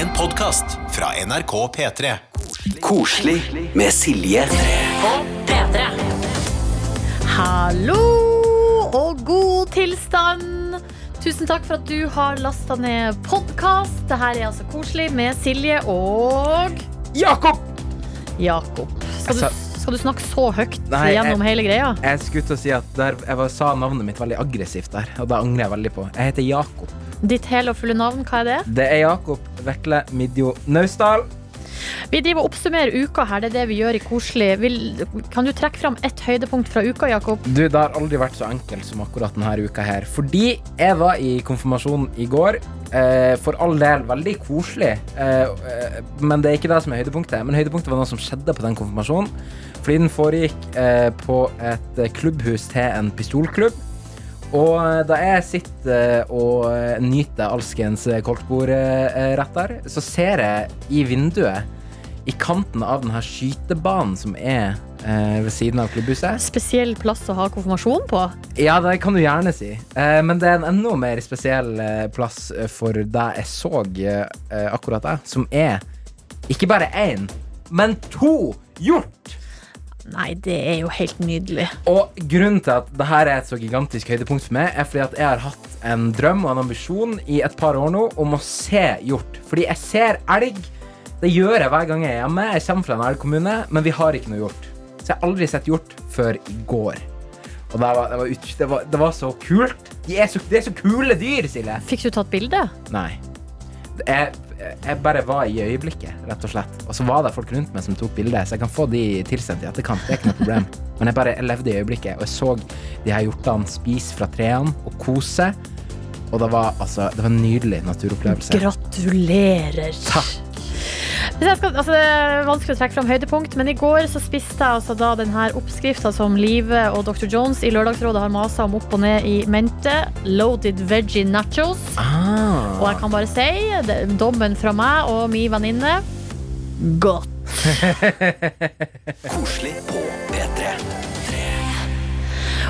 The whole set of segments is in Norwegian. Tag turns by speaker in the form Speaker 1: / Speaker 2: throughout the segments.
Speaker 1: En podkast fra NRK P3.
Speaker 2: Koselig med Silje.
Speaker 3: P3.
Speaker 4: Hallo og god tilstand. Tusen takk for at du har lasta ned podkast. Dette er altså koselig med Silje og
Speaker 5: Jakob!
Speaker 4: Jakob. Skal du, skal du snakke så høyt
Speaker 5: Nei,
Speaker 4: gjennom
Speaker 5: jeg-
Speaker 4: hele greia?
Speaker 5: Jeg skulle til å si at der, jeg var, sa navnet mitt veldig aggressivt der, og det angrer jeg veldig på. Jeg heter Jakob.
Speaker 4: Ditt hele og fulle navn, hva er det?
Speaker 5: Det er Jakob Vekle Midjo Naustdal.
Speaker 4: Vi driver og oppsummerer uka her. Det er det vi gjør i Koselig. Vil, kan du trekke fram ett høydepunkt fra uka, Jakob?
Speaker 5: Du, det har aldri vært så enkelt som akkurat denne uka her. Fordi jeg var i konfirmasjonen i går. Eh, for all del veldig koselig. Eh, eh, men det er ikke det som er høydepunktet. Men høydepunktet var noe som skjedde på den konfirmasjonen. Fordi den foregikk eh, på et klubbhus til en pistolklubb. Og eh, da jeg sitter eh, og eh, nyter alskens koldtbordretter, så ser jeg i vinduet i kanten av denne skytebanen som er eh, ved siden av klubbhuset.
Speaker 4: Spesiell plass å ha konfirmasjon på.
Speaker 5: Ja, det kan du gjerne si. Eh, men det er en enda mer spesiell plass for det jeg så akkurat det, som er ikke bare én, men to hjort!
Speaker 4: Nei, det er jo helt nydelig.
Speaker 5: Og grunnen til at dette er et så gigantisk høydepunkt for meg, er fordi at jeg har hatt en drøm og en ambisjon i et par år nå om å se hjort. Fordi jeg ser elg. Det gjør jeg hver gang jeg er hjemme. Jeg kommer fra en elgkommune, men vi har ikke noe hjort. Så jeg har aldri sett hjort før i går. Og det var, det var, det var, det var så kult. De er så, de er så kule dyr, Silje.
Speaker 4: Fikk du tatt bilde?
Speaker 5: Nei. Jeg, jeg bare var i øyeblikket, rett og slett. Og så var det folk rundt meg som tok bilder, så jeg kan få de tilsendt i etterkant. Det er ikke noe problem. Men jeg bare jeg levde i øyeblikket, og jeg så de her hjortene spise fra trærne og kose. Og det var altså Det var en nydelig naturopplevelse.
Speaker 4: Gratulerer.
Speaker 5: Takk.
Speaker 4: Skal, altså det er vanskelig å trekke fram høydepunkt, men i går så spiste jeg altså da den her oppskrifta som Live og Dr. Jones i Lørdagsrådet har masa om opp og ned i mente. Loaded veggie nachos. Og jeg
Speaker 5: Ah.
Speaker 4: kan bare si, det, dommen fra meg og min venninne godt.
Speaker 2: Koselig på P3.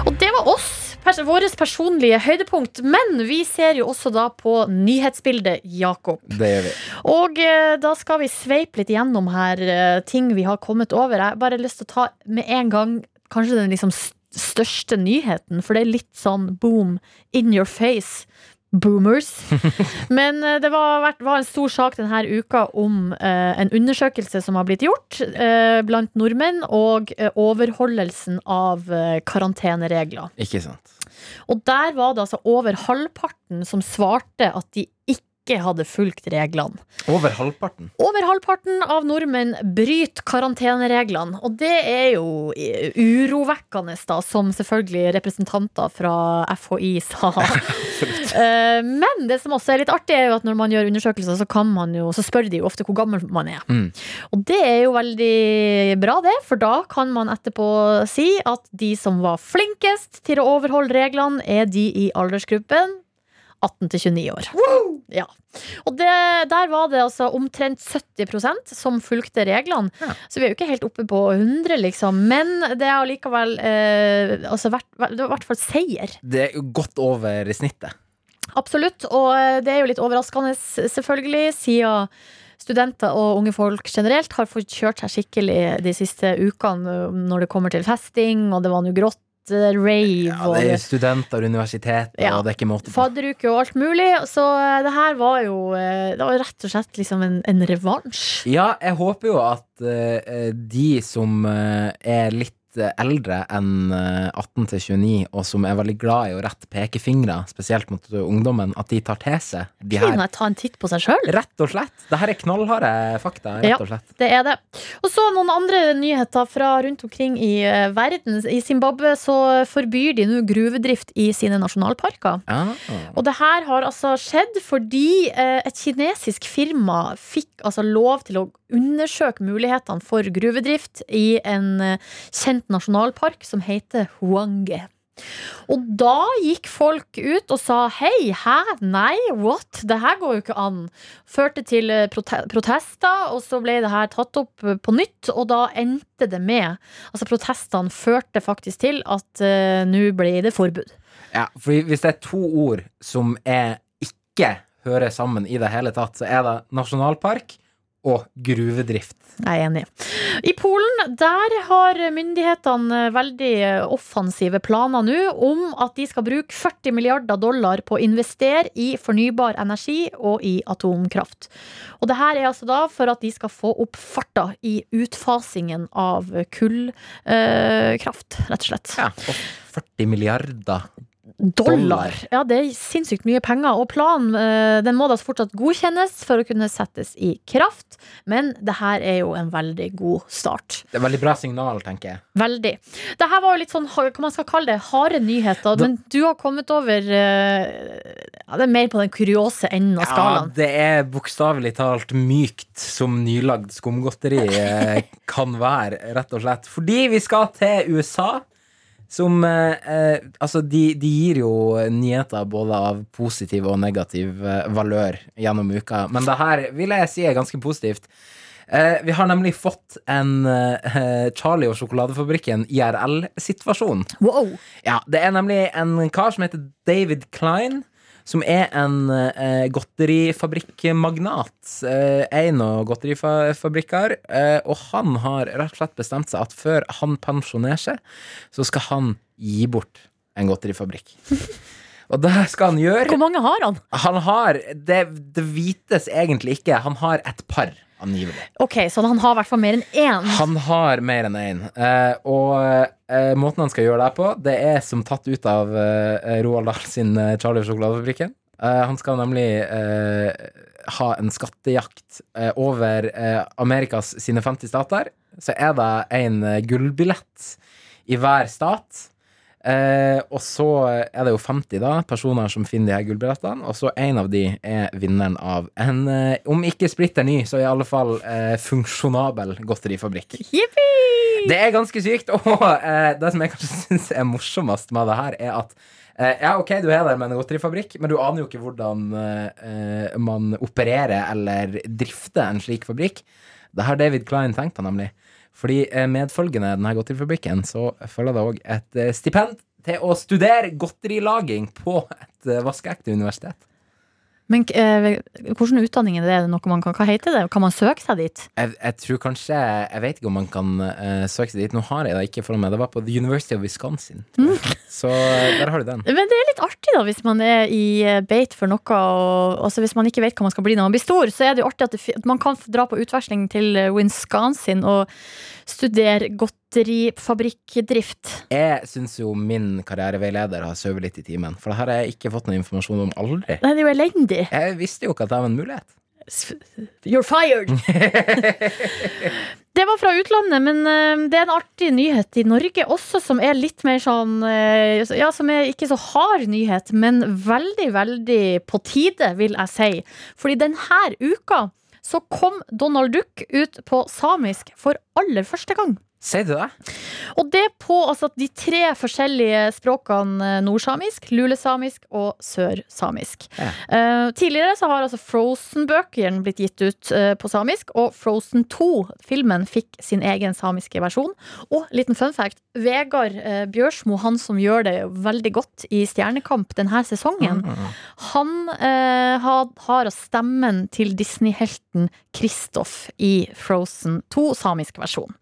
Speaker 4: Og det var oss. Pers vårt personlige høydepunkt. Men vi ser jo også da på nyhetsbildet, Jakob.
Speaker 5: Det gjør vi.
Speaker 4: Og eh, da skal vi sveipe litt gjennom her eh, ting vi har kommet over. Jeg har bare lyst til å ta med en gang kanskje den liksom største nyheten, for det er litt sånn boom in your face. Boomers. Men eh, det var, var en stor sak denne uka om eh, en undersøkelse som har blitt gjort eh, blant nordmenn, og eh, overholdelsen av eh, karanteneregler.
Speaker 5: Ikke sant.
Speaker 4: Og der var det altså over halvparten som svarte at de ikke hadde fulgt reglene.
Speaker 5: Over halvparten.
Speaker 4: Over halvparten av nordmenn bryter karantenereglene, og det er jo urovekkende, da, som selvfølgelig representanter fra FHI sa. Eh, Men det som også er litt artig, er jo at når man gjør undersøkelser, så, kan man jo, så spør de jo ofte hvor gammel man er.
Speaker 5: Mm.
Speaker 4: Og det er jo veldig bra, det, for da kan man etterpå si at de som var flinkest til å overholde reglene, er de i aldersgruppen 18 til 29 år. Ja. Og det, der var det altså omtrent 70% som fulgte reglene.
Speaker 5: Ja.
Speaker 4: Så vi er jo ikke helt oppe på 100, liksom. Men det er allikevel eh, altså, vært, det var i hvert fall seier.
Speaker 5: Det er jo godt over snittet.
Speaker 4: Absolutt. Og eh, det er jo litt overraskende, selvfølgelig, siden studenter og unge folk generelt har fått kjørt seg skikkelig de siste ukene eh, når det kommer til festing, og det var nå grått eh, rave
Speaker 5: Ja, det er jo studenter, universitet,
Speaker 4: Ja.
Speaker 5: og det er ikke måte på.
Speaker 4: fadderuke og alt mulig. Så eh, det her var jo eh, Det var rett og slett liksom en, en revansj.
Speaker 5: Ja, jeg håper jo at uh, de som uh, er litt eh, eldre enn eh, 18 til 29, og som er veldig glad i å rette pekefingre, spesielt mot eh, ungdommen, at de tar til seg de her.
Speaker 4: Ta en titt på seg sjøl?
Speaker 5: Rett og slett. Det her er knallharde fakta, rett
Speaker 4: Ja.
Speaker 5: og slett.
Speaker 4: Det er det. Og så noen andre nyheter fra rundt omkring i eh, verden. I Zimbabwe så forbyr de nå gruvedrift i sine nasjonalparker.
Speaker 5: Ja.
Speaker 4: Og det her har altså skjedd fordi eh, et kinesisk firma fikk altså lov til å undersøke mulighetene for gruvedrift i en eh, kjent nasjonalpark som heter Huange. Og da gikk folk ut og sa hei, hæ, nei, what? Det her går jo ikke an. Førte til eh, protester, og så ble det her tatt opp eh, på nytt, og da endte det med Altså protestene førte faktisk til at uh, nå ble det forbud.
Speaker 5: ja, for hvis det er to ord som er ikke hører sammen i det hele tatt, så er det nasjonalpark og gruvedrift.
Speaker 4: Jeg er enig. I Polen der har myndighetene veldig offensive planer nå om at de skal bruke 40 milliarder dollar på å investere i fornybar energi og i atomkraft. Og det her er altså da for at de skal få opp farta i utfasingen av kullkraft, rett og slett.
Speaker 5: Ja, og 40 milliarder.
Speaker 4: Dollar. Ja, det er sinnssykt mye penger. Og planen eh, den må da fortsatt godkjennes for å kunne settes i kraft. Men det her er jo en veldig god start.
Speaker 5: Det er veldig bra signal, tenker jeg.
Speaker 4: Veldig. Det her var jo litt sånn, hva man skal kalle det, harde nyheter.
Speaker 5: Da-
Speaker 4: Men du har kommet over eh, ja, Det er mer på den kuriose enden av skalaen.
Speaker 5: Ja, det er bokstavelig talt mykt som nylagd skumgodteri eh, kan være, rett og slett. Fordi vi skal til USA. Som eh, eh, Altså, de, de gir jo nyheter både av positiv og negativ eh, valør gjennom uka. Men det her vil jeg si er ganske positivt. Eh, vi har nemlig fått en eh, Charlie og sjokoladefabrikken IRL-situasjon.
Speaker 4: Wow.
Speaker 5: Ja, det er nemlig en kar som heter David Klein, som er en eh, godterifabrikkmagnat. Eh, en av godterifabrikker. Eh, og han har rett og slett bestemt seg at før han pensjonerer seg, så skal han gi bort en godterifabrikk. og det skal han gjøre.
Speaker 4: Hvor mange har han?
Speaker 5: Han har Det, det vites egentlig ikke. Han har et par, angivelig.
Speaker 4: Ok, Så han har i hvert fall mer enn én.
Speaker 5: Han har mer enn én. Eh, og eh, måten han skal gjøre det på, det er som tatt ut av eh, Roald Dahl sin eh, Charlie og sjokoladefabrikken. Eh, han skal nemlig eh, ha en skattejakt over Amerikas sine 50 stater. Så er det en gullbillett i hver stat. Eh, og så er det jo 50 da, personer som finner de her gullbillettene, og så en av de er vinneren av en, eh, om ikke splitter ny, så i alle fall eh, funksjonabel godterifabrikk.
Speaker 4: Yippie!
Speaker 5: Det er ganske sykt, og eh, det som jeg kanskje syns er morsomst med det her, er at eh, ja, ok, du er der med en godterifabrikk, men du aner jo ikke hvordan eh, man opererer eller drifter en slik fabrikk. Det har David Klein tenkt på, nemlig. Fordi eh, medfølgende denne godterifabrikken så følger det òg et eh, stipend til å studere godterilaging på et eh, vaskeekte universitet.
Speaker 4: Men eh, hvordan utdanning er det? Det noe man kan, hva heter det? Kan man søke seg dit?
Speaker 5: Jeg, jeg tror kanskje Jeg vet ikke om man kan uh, søke seg dit. Nå har jeg det ikke foran meg. Det var på The University of Wisconsin. jeg. Så eh, der har du den.
Speaker 4: Men det er litt artig da hvis man er i eh, beit for noe og altså Hvis man ikke vet hva man skal bli når man blir stor, så er det jo artig at, det, at man kan dra på utveksling til eh, Wisconsin og studere godterifabrikkdrift.
Speaker 5: Jeg syns jo min karriereveileder har sovet litt i timen. For det her har jeg ikke fått noe informasjon om aldri.
Speaker 4: Nei, det er jo elendig.
Speaker 5: Jeg visste jo ikke at det var en mulighet.
Speaker 4: You're fired! Det var fra utlandet, men eh, det er en artig nyhet i Norge også, som er litt mer sånn eh, Ja, som er ikke så hard nyhet, men veldig, veldig på tide, vil jeg si. Fordi denne uka så kom Donald Duck ut på samisk for aller første gang.
Speaker 5: Sier du det?
Speaker 4: Og det på altså, de tre forskjellige språkene eh, nordsamisk, lulesamisk og sørsamisk.
Speaker 5: Ja.
Speaker 4: Uh, tidligere så har altså Frozen-bøkene blitt gitt ut uh, på samisk, og Frozen 2, filmen, fikk sin egen samiske versjon. Og liten fun fact, Vegard uh, Bjørsmo, han som gjør det veldig godt i Stjernekamp denne sesongen, han eh, har, har stemmen til Disney-helten Kristoff i Frozen 2, samisk versjon.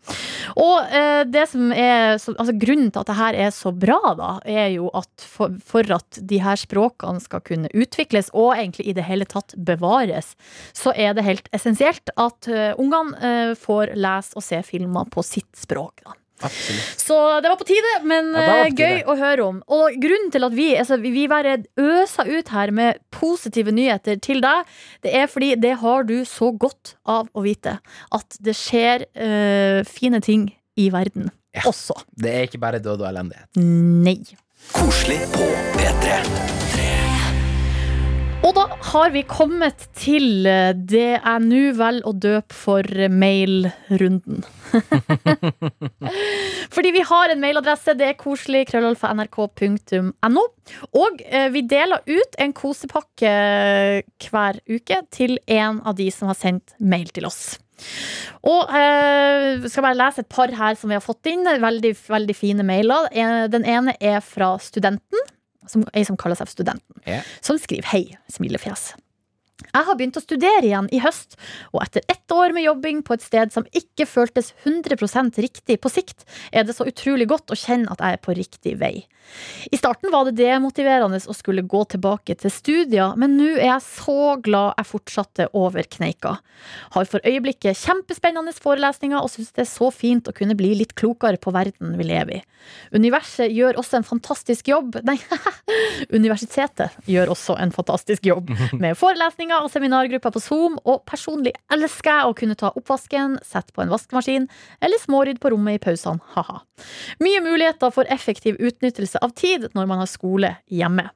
Speaker 4: Og eh, det som er så, altså, grunnen til at det her er så bra, da, er jo at for, for at de her språkene skal kunne utvikles, og egentlig i det hele tatt bevares, så er det helt essensielt at uh, ungene uh, får lese og se filmer på sitt språk. Da.
Speaker 5: Absolutt.
Speaker 4: Så det var på tide, men
Speaker 5: Ja, på
Speaker 4: eh,
Speaker 5: tide.
Speaker 4: gøy å høre om. Og grunnen til at vi, altså, vi vi bare øser ut her med positive nyheter til deg, det er fordi det har du så godt av å vite. At det skjer øh, fine ting i verden
Speaker 5: Ja.
Speaker 4: også.
Speaker 5: Det er ikke bare død og elendighet.
Speaker 4: Nei.
Speaker 2: Koselig på P3.
Speaker 4: Og da har vi kommet til eh, det jeg nå velger å døpe for mailrunden. Fordi vi har en mailadresse, det er koselig, krøllalfa.nrk.no. Og eh, vi deler ut en kosepakke hver uke til en av de som har sendt mail til oss. Og eh, skal bare lese et par her som vi har fått inn. Veldig, veldig fine mailer. Eh, Den ene er fra studenten, som, ei som kaller seg Studenten
Speaker 5: Yeah.
Speaker 4: som skriver hei, smilefjes. Jeg har begynt å studere igjen i høst, og etter ett år med jobbing på et sted som ikke føltes 100% riktig på sikt, er det så utrolig godt å kjenne at jeg er på riktig vei. I starten var det demotiverende å skulle gå tilbake til studier, men nå er jeg så glad jeg fortsatte over kneika. Har for øyeblikket kjempespennende forelesninger og syns det er så fint å kunne bli litt klokere på verden vi lever i. Universet gjør også en fantastisk jobb Nei, universitetet gjør også en fantastisk jobb med forelesninger og seminargrupper på Zoom, og personlig elsker jeg å kunne ta oppvasken, sette på en vaskemaskin eller smårydd på rommet i pausene, ha-ha. Mye muligheter for effektiv utnyttelse av tid når man har skole hjemme.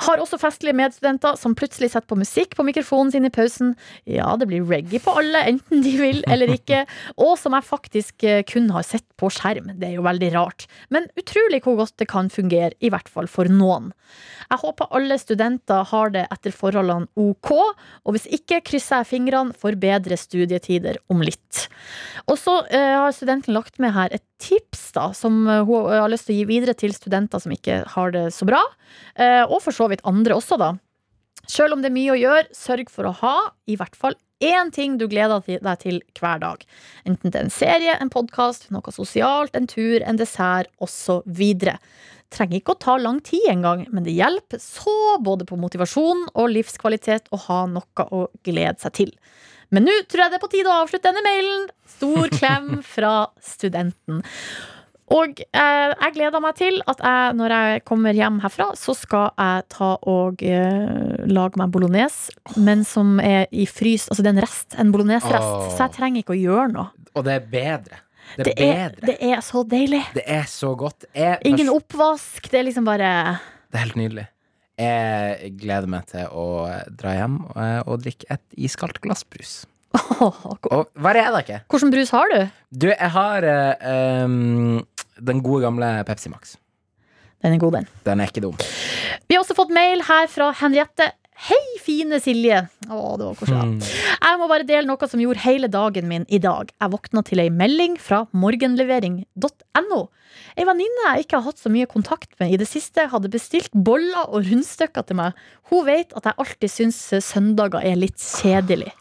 Speaker 4: Har også festlige medstudenter som plutselig setter på musikk på mikrofonen sin i pausen. Ja, det blir reggae på alle, enten de vil eller ikke. Og som jeg faktisk eh, kun har sett på skjerm. Det er jo veldig rart. Men utrolig hvor godt det kan fungere, i hvert fall for noen. Jeg håper alle studenter har det etter forholdene ok, og hvis ikke krysser jeg fingrene for bedre studietider om litt. Og så eh, har studenten lagt med her et tips da, som eh, hun har lyst til å gi videre til studenter som ikke har det så bra. Og for så vidt andre også, da. Selv om det er mye å gjøre, sørg for å ha i hvert fall én ting du gleder deg til hver dag. Enten det er en serie, en podkast, noe sosialt, en tur, en dessert osv. Trenger ikke å ta lang tid engang, men det hjelper så både på motivasjon og livskvalitet å ha noe å glede seg til. Men nå tror jeg det er på tide å avslutte denne mailen. Stor klem fra studenten. Og eh, jeg gleder meg til at jeg, når jeg kommer hjem herfra, så skal jeg ta og eh, lage meg bolognese, men som er i frys. Altså det er en rest, en bolognese-rest. Så jeg trenger ikke å gjøre noe.
Speaker 5: Og det er bedre. Det er
Speaker 4: Det er,
Speaker 5: bedre.
Speaker 4: det er så deilig.
Speaker 5: Det er så godt. Jeg,
Speaker 4: Ingen oppvask. Det er liksom bare
Speaker 5: Det er helt nydelig. Jeg gleder meg til å dra hjem og, og drikke et iskaldt glass brus.
Speaker 4: Åh,
Speaker 5: Og hva er det ikke?
Speaker 4: Hvordan brus har du?
Speaker 5: Du, jeg har eh, um, den gode gamle Pepsi Max.
Speaker 4: Den er god, den.
Speaker 5: Den er ikke dum.
Speaker 4: Vi har også fått mail her fra Henriette. Hei, fine Silje. Å, det var koselig.
Speaker 5: Mm.
Speaker 4: Jeg må bare dele noe som gjorde hele dagen min i dag. Jeg våkna til ei melding fra morgenlevering.no. Ei venninne jeg ikke har hatt så mye kontakt med i det siste, hadde bestilt boller og rundstykker til meg. Hun vet at jeg alltid syns søndager er litt kjedelig.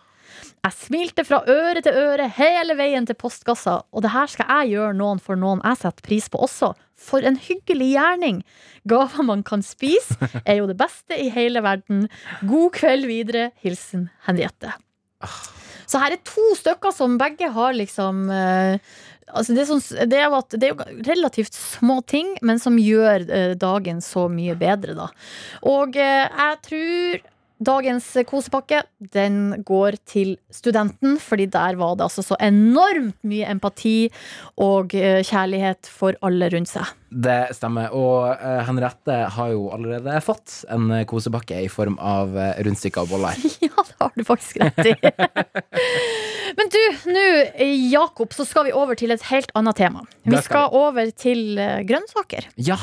Speaker 4: Jeg smilte fra øre til øre hele veien til postkassa, og det her skal jeg gjøre noen for noen jeg setter pris på også. For en hyggelig gjerning! Gaver man kan spise, er jo det beste i hele verden. God kveld videre. Hilsen Henriette. Så her er to stykker som begge har liksom eh, Altså det, er sånn, det, er at, det er jo relativt små ting, men som gjør eh, dagen så mye bedre, da. Og eh, jeg tror dagens kosepakke den går til studenten, fordi der var det altså så enormt mye empati og eh, kjærlighet for alle rundt seg.
Speaker 5: Det stemmer. Og eh, Henriette har jo allerede fått en eh, kosepakke i form av rundstykker og boller.
Speaker 4: Ja, det har du faktisk rett i. Men du, nå, Jakob, så skal vi over til et helt annet tema. Vi
Speaker 5: skal
Speaker 4: over til grønnsaker.
Speaker 5: Ja!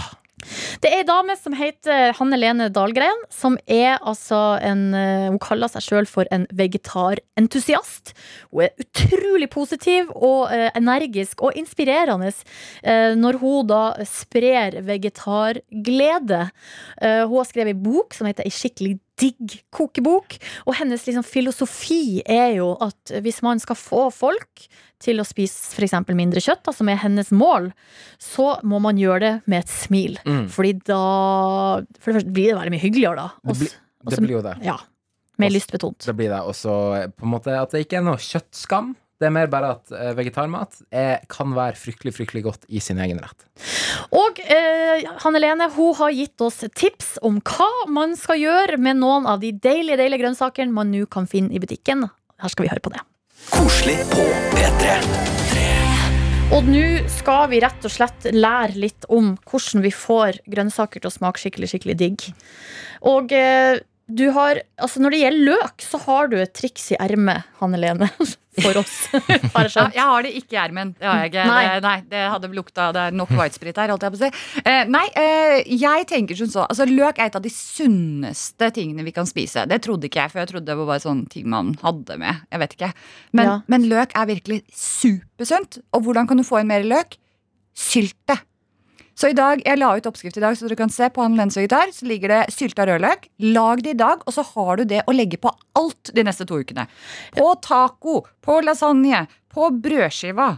Speaker 4: Det er ei dame som heter Hanne Lene Dahlgren, som er altså en eh, Hun kaller seg sjøl for en vegetarentusiast. Hun er utrolig positiv og eh, energisk og inspirerende eh, når hun da sprer vegetarglede. Hun har skrevet ei bok som heter Ei skikkelig digg kokebok. Og hennes liksom, filosofi er jo at hvis man skal få folk til å spise f.eks. mindre kjøtt, da, som er hennes mål, så må man gjøre det med et smil.
Speaker 5: Mm.
Speaker 4: Fordi da For det første blir det veldig mye hyggeligere, da.
Speaker 5: Det, blir- det blir jo det.
Speaker 4: Ja. Mer lystbetont.
Speaker 5: Det blir det. Og så på en måte at det ikke er noe kjøttskam. Det er mer bare at eh, vegetarmat er, kan være fryktelig, fryktelig godt i sin egen rett.
Speaker 4: Og eh, Hanne Lene hun har gitt oss tips om hva man skal gjøre med noen av de deilige deilige grønnsakene man nå kan finne i butikken. Her skal vi høre på det.
Speaker 2: Koselig på P3.
Speaker 4: Og nå skal vi rett og slett lære litt om hvordan vi får grønnsaker til å smake skikkelig, skikkelig digg. Og eh, du har, altså når det gjelder løk, så har du et triks i ermet, Hanne Lene, for oss. Har jeg
Speaker 3: Ja, jeg har det ikke i ermen. Det har jeg ikke.
Speaker 4: Nei.
Speaker 3: Det, nei, det hadde lukta Det er nok whitesprit her, holdt jeg på å si. Eh, nei, eh, jeg tenker som så. Altså, løk er et av de sunneste tingene vi kan spise. Det trodde ikke jeg, for jeg trodde det var bare sånne ting man hadde med. Jeg vet ikke. Men,
Speaker 4: Ja.
Speaker 3: men løk er virkelig supersunt. Og hvordan kan du få inn mer løk? Sylte. Så i dag, jeg la ut oppskrift i dag, så dere kan se på en Lensvegetar. Så ligger det sylta rødløk. Lag det i dag, og så har du det å legge på alt de neste to ukene. På taco, på lasagne, på brødskiva.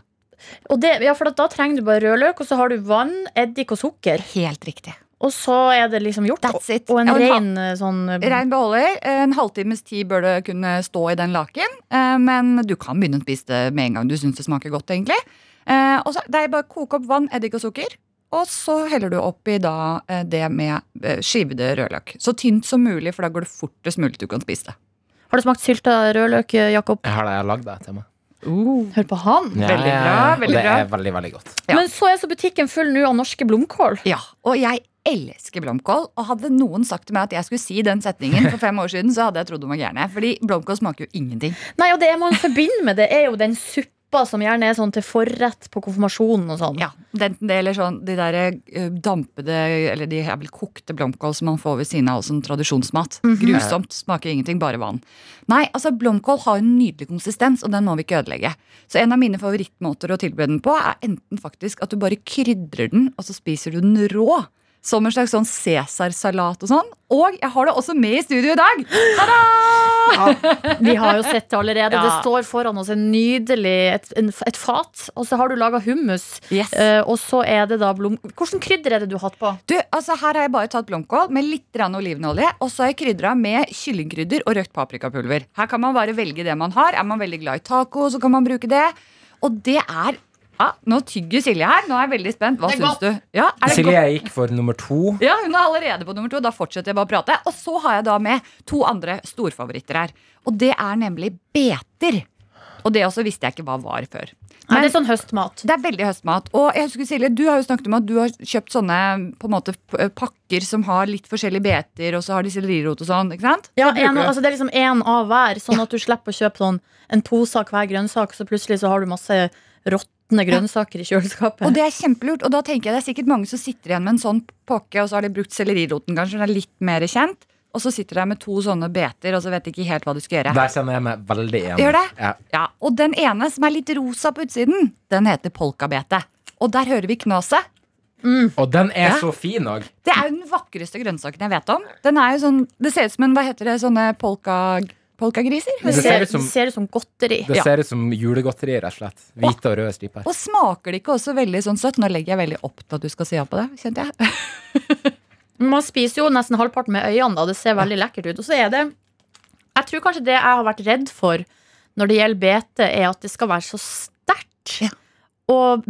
Speaker 4: Det, ja, for da trenger du bare rødløk, og så har du vann, eddik og sukker.
Speaker 3: Helt riktig.
Speaker 4: Og så er det liksom gjort.
Speaker 3: That's it.
Speaker 4: Og en
Speaker 3: Ja,
Speaker 4: ren eh, sånn eh,
Speaker 3: Rein beholder. En halvtimes tid bør det kunne stå i den laken. eh, Men du kan begynne å spise det med en gang du syns det smaker godt. egentlig Og så Det er bare å koke opp vann, eddik og sukker. Og så heller du oppi da eh, det med eh, skivede rødløk. Så tynt som mulig, for da går det fortest mulig til du kan spise det.
Speaker 4: Har du smakt sylta rødløk, eh, Jakob?
Speaker 5: Jeg har det, jeg har lagd det til meg.
Speaker 4: Hør på han.
Speaker 3: Veldig bra,
Speaker 5: og
Speaker 3: veldig
Speaker 5: det
Speaker 3: bra.
Speaker 5: er veldig, veldig godt.
Speaker 3: Ja.
Speaker 4: Men så er så butikken full nå av norske blomkål.
Speaker 3: Ja, Og jeg elsker blomkål. Og hadde noen sagt til meg at jeg skulle si den setningen for fem år siden, så hadde jeg trodd de var gærne. Fordi blomkål smaker jo ingenting.
Speaker 4: Nei, og det man forbinder med det, er jo den suppa som gjerne er sånn til forrett på konfirmasjonen og sånn.
Speaker 3: Ja, det, det eller sånn, De der eh, dampede, eller de er vel kokte blomkål som man får ved siden av som tradisjonsmat. Grusomt. Smaker ingenting, bare vann. Nei, altså Blomkål har en nydelig konsistens, og den må vi ikke ødelegge. Så en av mine favorittmåter å tilberede den på, er enten faktisk at du bare krydrer den, og så spiser du den rå. Som en slags sånn cæsarsalat og sånn. Og jeg har det også med i studio i dag! Ta da!
Speaker 4: Vi har jo sett det allerede.
Speaker 3: Ja.
Speaker 4: Det står foran oss en nydelig et, en, et fat, og så har du laga hummus.
Speaker 3: Yes.
Speaker 4: Uh, og så er det da blom... Hvordan krydder er det du har hatt på?
Speaker 3: Du, altså Her har jeg bare tatt blomkål med litt olivenolje. Og så har jeg krydra med kyllingkrydder og røkt paprikapulver. Her kan man bare velge det man har. Er man veldig glad i taco, så kan man bruke det. Og det er ja, Nå tygger Silje her. Nå er jeg veldig spent. Hva
Speaker 4: Det
Speaker 3: syns du? Ja, er det
Speaker 5: Silje
Speaker 3: godt?
Speaker 5: gikk for nummer to.
Speaker 3: Ja, Hun er allerede på nummer to. Da fortsetter jeg bare å prate. Og så har jeg da med to andre storfavoritter her. Og det er nemlig beter. Og det også visste jeg ikke hva var før.
Speaker 4: Det er sånn høstmat.
Speaker 3: Det er veldig høstmat. Og jeg husker Silje, du har jo snakket om at du har kjøpt sånne på en måte pakker som har litt forskjellige beter, og så har de sellerirot og sånn. ikke sant?
Speaker 4: Ja, en, altså det er liksom én av hver, sånn at du slipper å kjøpe sånn en pose av hver grønnsak, så plutselig så har du masse råtne grønnsaker i kjøleskapet.
Speaker 3: Og det er kjempelurt. Og da tenker jeg det er sikkert mange som sitter igjen med en sånn pakke, og så har de brukt selleriroten, kanskje, den er litt mer kjent. Og så sitter de med to sånne beter, og så vet de ikke helt hva de skal gjøre.
Speaker 5: Der kjenner jeg meg veldig enig.
Speaker 3: Gjør det?
Speaker 5: Ja.
Speaker 3: Ja, Og den ene som er litt rosa på utsiden, den heter polkabete. Og der hører vi knaset.
Speaker 5: Og den er
Speaker 3: Ja.
Speaker 5: så fin òg.
Speaker 3: Det er jo den vakreste grønnsaken jeg vet om. Den er jo sånn, Det ser ut som en, hva heter det, sånne polka, polkagriser.
Speaker 4: det, ser,
Speaker 5: ser ut som-
Speaker 4: som godteri.
Speaker 5: Det ser ut som julegodteri, rett og slett. Hvite og røde striper.
Speaker 3: Og smaker det ikke også veldig sånn søtt? Nå legger jeg veldig opp til at du skal si ja på det. kjente jeg.
Speaker 4: Man spiser jo nesten halvparten med øynene, da. Det ser veldig lekkert ut. Og så er det Jeg tror kanskje det jeg har vært redd for når det gjelder bete, er at det skal være så sterkt
Speaker 3: Ja.
Speaker 4: og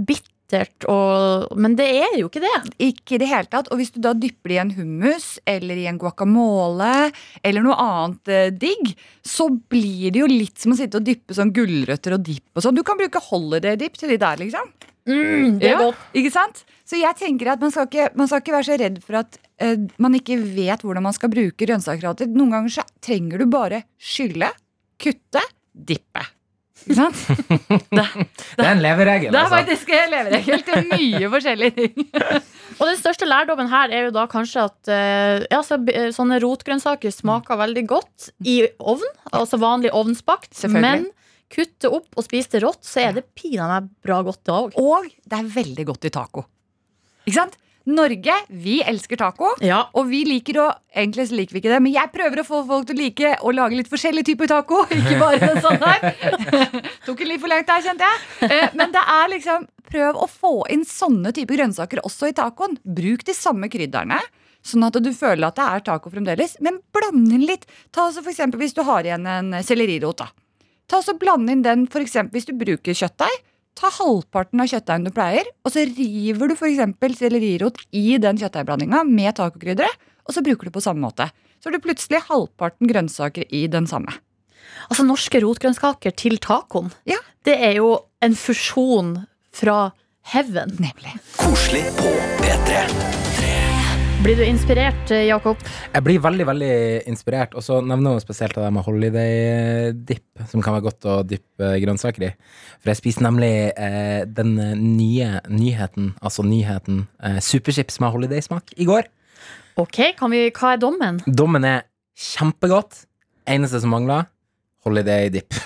Speaker 4: bittert og Men det er jo ikke det.
Speaker 3: Ikke i det hele tatt. Og hvis du da dypper det i en hummus eller i en guacamole eller noe annet eh, digg, så blir det jo litt som å sitte og dyppe sånn gulrøtter og dipp og sånn. Du kan bruke holiday-dip til de der, liksom.
Speaker 4: Mm, det er
Speaker 3: Ja,
Speaker 4: godt.
Speaker 3: Ikke sant? Så jeg tenker at man skal ikke, man skal ikke være så redd for at eh, man ikke vet hvordan man skal bruke grønnsaker. Noen ganger så trenger du bare skylle, kutte, dippe. Ikke sant?
Speaker 5: Det er en leveregel.
Speaker 3: Det er faktisk en leveregel til mye forskjellige ting.
Speaker 4: Og den største lærdommen her er jo da kanskje at eh, ja, så, sånne rotgrønnsaker smaker veldig godt i ovn, altså vanlig ovnsbakt. Men kutte opp og spise det rått, så er det pinadø bra godt det òg.
Speaker 3: Og det er veldig godt i taco. Ikke sant? Norge, vi elsker taco.
Speaker 4: Ja.
Speaker 3: Og vi liker å Egentlig så liker vi ikke det, men jeg prøver å få folk til å like å lage litt forskjellige typer taco. Ikke bare sånn her. Tok en litt for langt der, kjente jeg. Eh, Men det er liksom Prøv å få inn sånne typer grønnsaker også i tacoen. Bruk de samme krydderne. Sånn at du føler at det er taco fremdeles. Men bland inn litt. Ta altså for eksempel Hvis du har igjen en sellerirot. da Ta så Bland inn den for eksempel, hvis du bruker kjøttdeig. Ta halvparten av kjøttdeigen du pleier, og så river du f.eks. sellerirot i den kjøttdeigblandinga med tacokrydderet, og så bruker du på samme måte. Så har du plutselig halvparten grønnsaker i den samme.
Speaker 4: Altså norske rotgrønnsaker til tacoen,
Speaker 3: Ja.
Speaker 4: det er jo en fusjon fra heaven.
Speaker 3: Nemlig.
Speaker 2: Koselig på P3.
Speaker 4: Blir du inspirert, eh, Jakob?
Speaker 5: Jeg blir veldig veldig inspirert, og så nevner hun spesielt det med holiday dip, som kan være godt å dyppe grønnsaker i. For jeg spiste nemlig eh, den nye nyheten, altså nyheten eh, superchips med holidaysmak i går.
Speaker 4: Ok, kan vi, Hva er dommen?
Speaker 5: Dommen er kjempegodt. Eneste som mangler, holiday dip.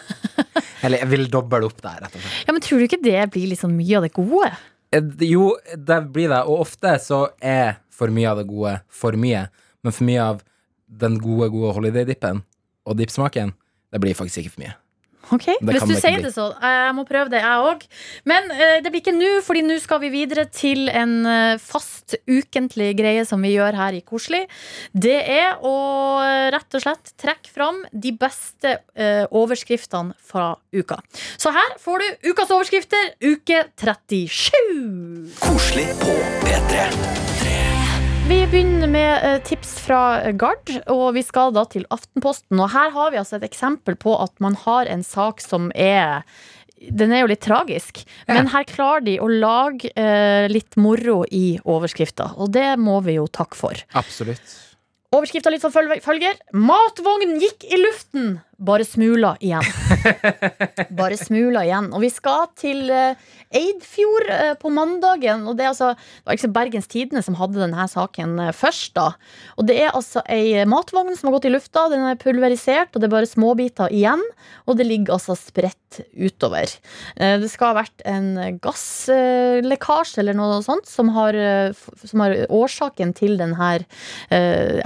Speaker 5: Eller jeg vil doble opp der, rett og slett.
Speaker 4: Ja, men Tror du ikke det blir liksom mye av det gode?
Speaker 5: Eh, Jo, det blir det. Og ofte så er for mye av det gode for mye. Men for mye av den gode, gode holiday-dippen og dipsmaken, det blir faktisk ikke for mye.
Speaker 4: Ok, Hvis du
Speaker 5: det
Speaker 4: sier
Speaker 5: bli.
Speaker 4: det så. Jeg må prøve det, jeg òg. Men eh, det blir ikke nå, Fordi nå skal vi videre til en eh, fast ukentlig greie som vi gjør her i Koselig. Det er å eh, rett og slett trekke fram de beste eh, overskriftene fra uka. Så her får du ukas overskrifter, uke 37.
Speaker 2: Koselig på P3.
Speaker 4: Vi begynner med eh, tips fra Gard, og vi skal da til Aftenposten. Og her har vi altså et eksempel på at man har en sak som er den er jo litt tragisk, men her klarer de å lage eh, litt moro i overskrifta, og det må vi jo takke for.
Speaker 5: Absolutt.
Speaker 4: Overskrifta litt som følger. Matvogn gikk i luften, bare smula igjen. Bare smula igjen. Og vi skal til eh, Eidfjord eh, på mandagen. Og det, er altså, det var ikke Bergens Tidende som hadde denne saken eh, først. da Og det er altså ei matvogn som har gått i lufta. Den er pulverisert, og det er bare småbiter igjen. Og det ligger altså spredt utover. Det skal ha vært en gasslekkasje eller noe sånt som har, som har årsaken til denne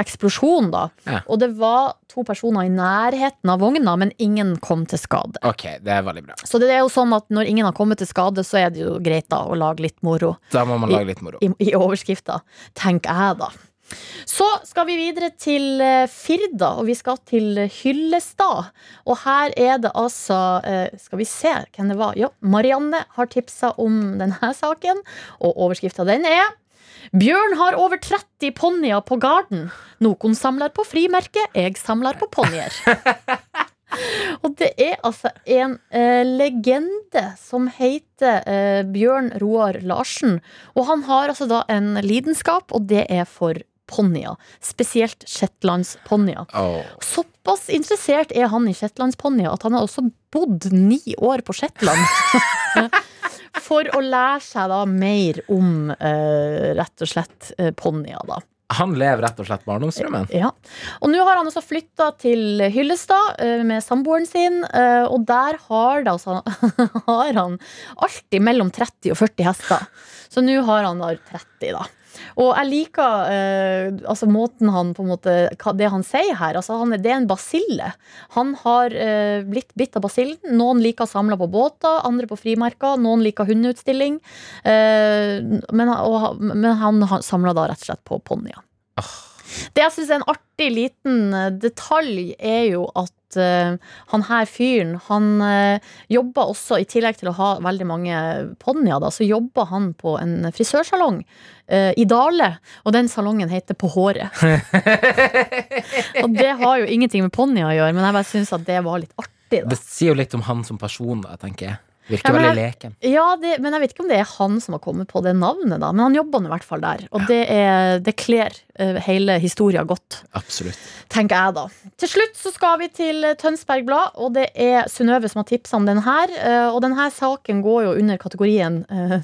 Speaker 4: eksplosjonen. da
Speaker 5: Ja.
Speaker 4: Og det var to personer i nærheten av vogna, men ingen kom til skade.
Speaker 5: Ok, det er veldig bra.
Speaker 4: Så det er jo sånn at når ingen har kommet til skade, så er det jo greit da å lage litt moro
Speaker 5: Da må man lage litt moro.
Speaker 4: i, i overskrifta, tenker jeg da. Så skal vi videre til eh, Firda, og vi skal til Hyllestad. Og her er det altså eh, Skal vi se hvem det var? Ja, Marianne har tipsa om denne saken, og overskrifta den er Bjørn har over 30 ponnier på garden. Noen samler på frimerke, jeg samler på ponnier. Og det er altså en eh, legende som heter eh, Bjørn Roar Larsen. Og han har altså da en lidenskap, og det er for ponnier. Spesielt shetlandsponnier.
Speaker 5: Åh.
Speaker 4: Såpass interessert er han i shetlandsponnier at han har også bodd ni år på Shetland. For å lære seg da mer om eh, rett og slett eh, ponnier, da.
Speaker 5: Han lever rett og slett barndomsdrømmen.
Speaker 4: Ja. Og nå har han også flytta til Hyllestad eh, med samboeren sin, eh, og der har, det, altså, har han alltid mellom 30 og 40 hester. Så nå har han da 30, da. Og jeg liker eh, altså måten han på en måte Det han sier her. Altså han, det er en basille. Han har eh, blitt bitt av basillen. Noen liker å samle på båter, andre på frimerker. Noen liker hundeutstilling. Eh, men, og, men han, samler da rett og slett på ponnier. Det jeg syns er en artig liten eh, detalj, er jo at uh, han her fyren, han uh, jobber også, i tillegg til å ha veldig mange ponnier, da, så jobber han på en frisørsalong uh, i Dale. Og den salongen heter På håret. og det har jo ingenting med ponnier å gjøre, men jeg bare syns at det var litt artig. Da.
Speaker 5: Det sier jo litt om han som person, da, tenker jeg. Virker
Speaker 4: Ja,
Speaker 5: veldig leken.
Speaker 4: Ja, det, men jeg vet ikke om det er han som har kommet på det navnet, da. Men han jobber nå i hvert fall der. Og det, er, det kler uh, hele historia godt.
Speaker 5: Absolutt.
Speaker 4: tenker jeg da. Til slutt så skal vi til Tønsberg Blad, og det er Synnøve som har tipsa om den her. Uh, Og den her saken går jo under kategorien uh,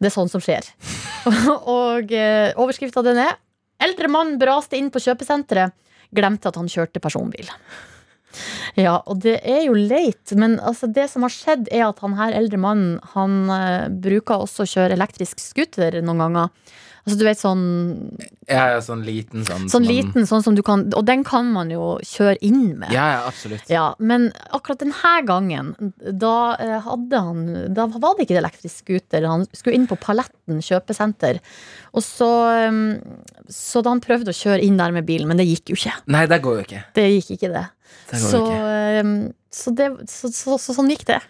Speaker 4: 'Det er sånn som skjer'. og uh, overskrifta den er 'Eldre mann braste inn på kjøpesenteret, glemte at han kjørte personbil'. Ja, og det er jo leit, men altså det som har skjedd, er at han her eldre mannen, han eh, bruker også å kjøre elektrisk scooter noen ganger. Altså du vet sånn
Speaker 5: Ja, ja sånn liten sånn
Speaker 4: Sånn liten, sånn som du kan Og den kan man jo kjøre inn med.
Speaker 5: Ja, ja, absolutt.
Speaker 4: Ja, men akkurat denne gangen, da eh, hadde han Da var det ikke elektrisk scooter. Han skulle inn på Paletten kjøpesenter. Og så, eh, så da han prøvde å kjøre inn der med bilen, men det gikk jo ikke.
Speaker 5: Nei, det går jo ikke.
Speaker 4: Det gikk ikke, det.
Speaker 5: Det går
Speaker 4: Så,
Speaker 5: ikke.
Speaker 4: eh, så, det, så, så, så sånn gikk det.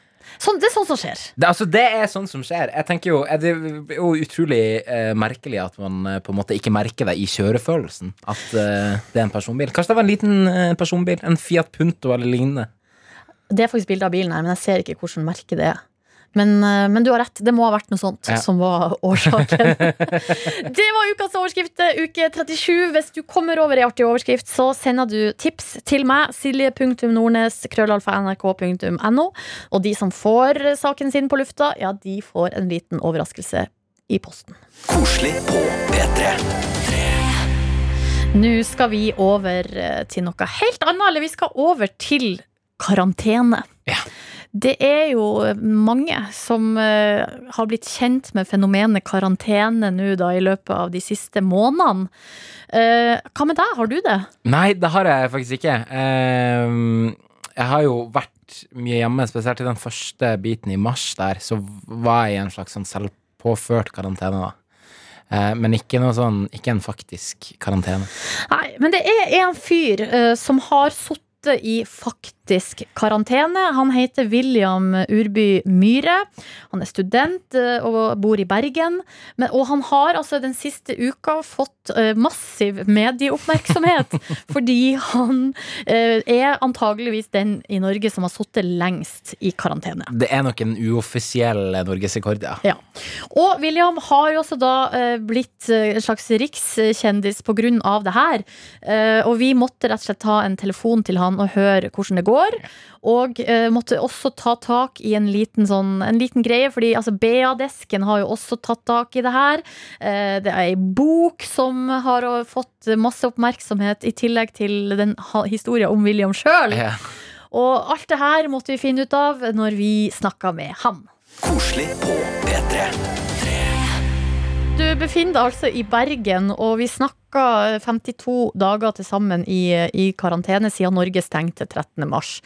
Speaker 4: Sånn, det er sånn som skjer.
Speaker 5: Det, altså, det er sånn som skjer. Jeg tenker jo, Det er jo utrolig eh, merkelig at man eh, på en måte ikke merker det i kjørefølelsen. At eh, det er en personbil. Kanskje det var en liten eh, personbil? En Fiat Punto eller lignende.
Speaker 4: Det er faktisk bilde av bilen her, men jeg ser ikke hvilket merke det er. Men, eh, men du har rett, det må ha vært noe sånt
Speaker 5: Ja.
Speaker 4: som var årsaken. det var ukas overskrift, eh, uke 37. Hvis du kommer over ei artig overskrift, så sender du tips til meg. Silje.nordnes, krøllalfa.nrk.no. Og de som får saken sin på lufta, ja, de får en liten overraskelse i posten.
Speaker 2: Koselig på P3.
Speaker 4: Nå skal vi over eh, til noe helt annet, eller vi skal over til karantene.
Speaker 5: Ja.
Speaker 4: Det er jo mange som eh, har blitt kjent med fenomenet karantene nå da i løpet av de siste månedene. Eh, hva med deg, har du det?
Speaker 5: Nei, det har jeg faktisk ikke. Ehm, jeg har jo vært mye hjemme, spesielt i den første biten i mars der, så var jeg i en slags sånn selvpåført karantene, da. Eh, men ikke sånn, ikke en faktisk karantene.
Speaker 4: Nei, men det er en fyr som har sittet i faktisk karantene. Han heter William Urby Myhre. Han er student eh, og bor i Bergen. Men, og han har altså den siste uka fått eh, massiv medieoppmerksomhet fordi han eh, er antageligvis den i Norge som har sittet lengst i karantene.
Speaker 5: Det er nok en uoffisiell norgesrekord, ja.
Speaker 4: Ja. Og William har jo også da blitt en slags rikskjendis på grunn av det her. Og vi måtte rett og slett ta en telefon til han og høre hvordan det går. Og eh, måtte også ta tak i en liten, sånn, en liten greie, fordi altså, BA-desken har jo også tatt tak i det her. Eh, det er ei bok som har eh, fått masse oppmerksomhet, i tillegg til den historien om William sjøl.
Speaker 5: Ja.
Speaker 4: Og alt det her måtte vi finne ut av når vi snakka med han.
Speaker 2: Koselig på P3.
Speaker 4: Du befinner deg altså i Bergen, og vi snakka 52 dager til sammen i, i karantene siden Norge stengte 13. mars.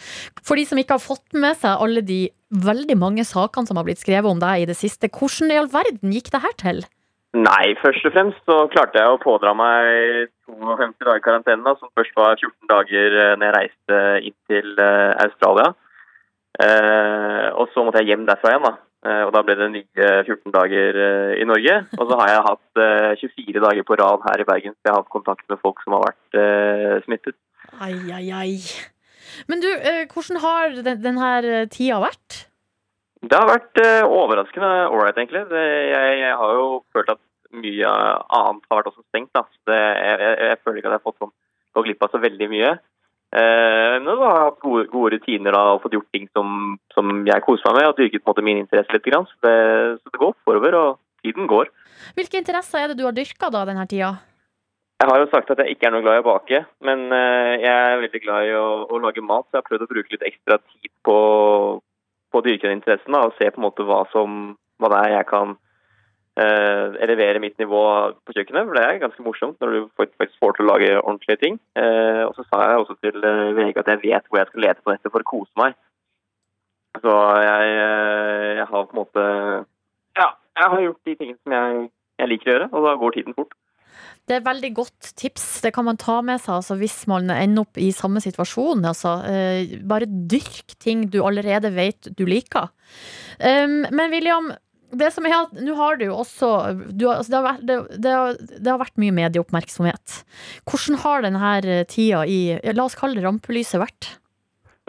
Speaker 4: For de som ikke har fått med seg alle de veldig mange sakene som har blitt skrevet om deg i det siste, hvordan i all verden gikk det her til?
Speaker 6: Nei, først og fremst så klarte jeg å pådra meg 52 dager karantene, da, som først var 14 dager eh, når jeg reiste inn til eh, Australia. Eh, og så måtte jeg hjem derfra igjen, da. Eh, og da ble det nye 14 dager eh, i Norge. Og så har jeg hatt eh, 24 dager på rad her i Bergen, så jeg har hatt kontakt med folk som har vært eh, smittet.
Speaker 4: Ai, ai, ai. Men du, eh, hvordan har denne den tida vært?
Speaker 6: Det har vært eh, overraskende ålreit, egentlig. Jeg, har jo følt at mye annet har vært også stengt. Da. Jeg, jeg, jeg føler ikke at jeg har fått sånn, gått glipp av så veldig mye. Eh, har jeg hatt gode, gode rutiner da, og fått gjort ting som, som jeg koser meg med, og dyrket på en måte min interesse litt. Grann. Så, det, så det går forover, og tiden går.
Speaker 4: Hvilke interesser er det du har dyrka da denne tida?
Speaker 6: Jeg har jo sagt at jeg ikke er noe glad i å bake, men eh, jeg er veldig glad i å, å lage mat. Så jeg har prøvd å bruke litt ekstra tid på, på å dyrke den interessen da, og se på en måte hva, som, hva det er jeg kan elevere mitt nivå på kjøkkenet. For det er ganske morsomt når du faktisk får til å lage ordentlige ting. Eh, og så sa jeg også til eh, VG at jeg vet hvor jeg skal lete på nettet for å kose meg. Så jeg, eh, jeg har på en måte Ja, jeg har gjort de tingene som jeg, jeg liker å gjøre, og da går tiden fort.
Speaker 4: Det er veldig godt tips. Det kan man ta med seg altså, hvis man ender opp i samme situasjon. Altså, eh, bare dyrk ting du allerede vet du liker. Men William, det som er at nå har du jo også du altså, det, har vært, det, det, har, det har vært mye medieoppmerksomhet. Hvordan har denne tida i La oss kalle det rampelyset vært?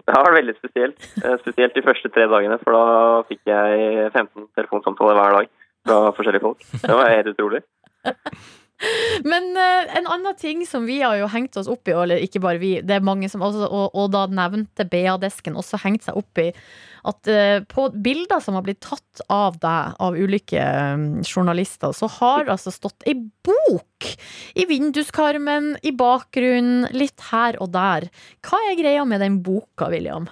Speaker 6: Det har vært veldig spesielt. Eh, Spesielt de første tre dagene, for da fikk jeg 15 telefonsamtaler hver dag fra forskjellige folk. Det var helt utrolig.
Speaker 4: Men uh, en annen ting som vi har jo hengt oss opp i, eller ikke bare vi, det er mange som også, og, og da nevnte BA-desken også hengt seg opp i, at uh, på bilder som har blitt tatt av deg, av ulike um, journalister, så har det altså stått ei bok i vinduskarmen, i bakgrunnen, litt her og der. Hva er greia med den boka, William?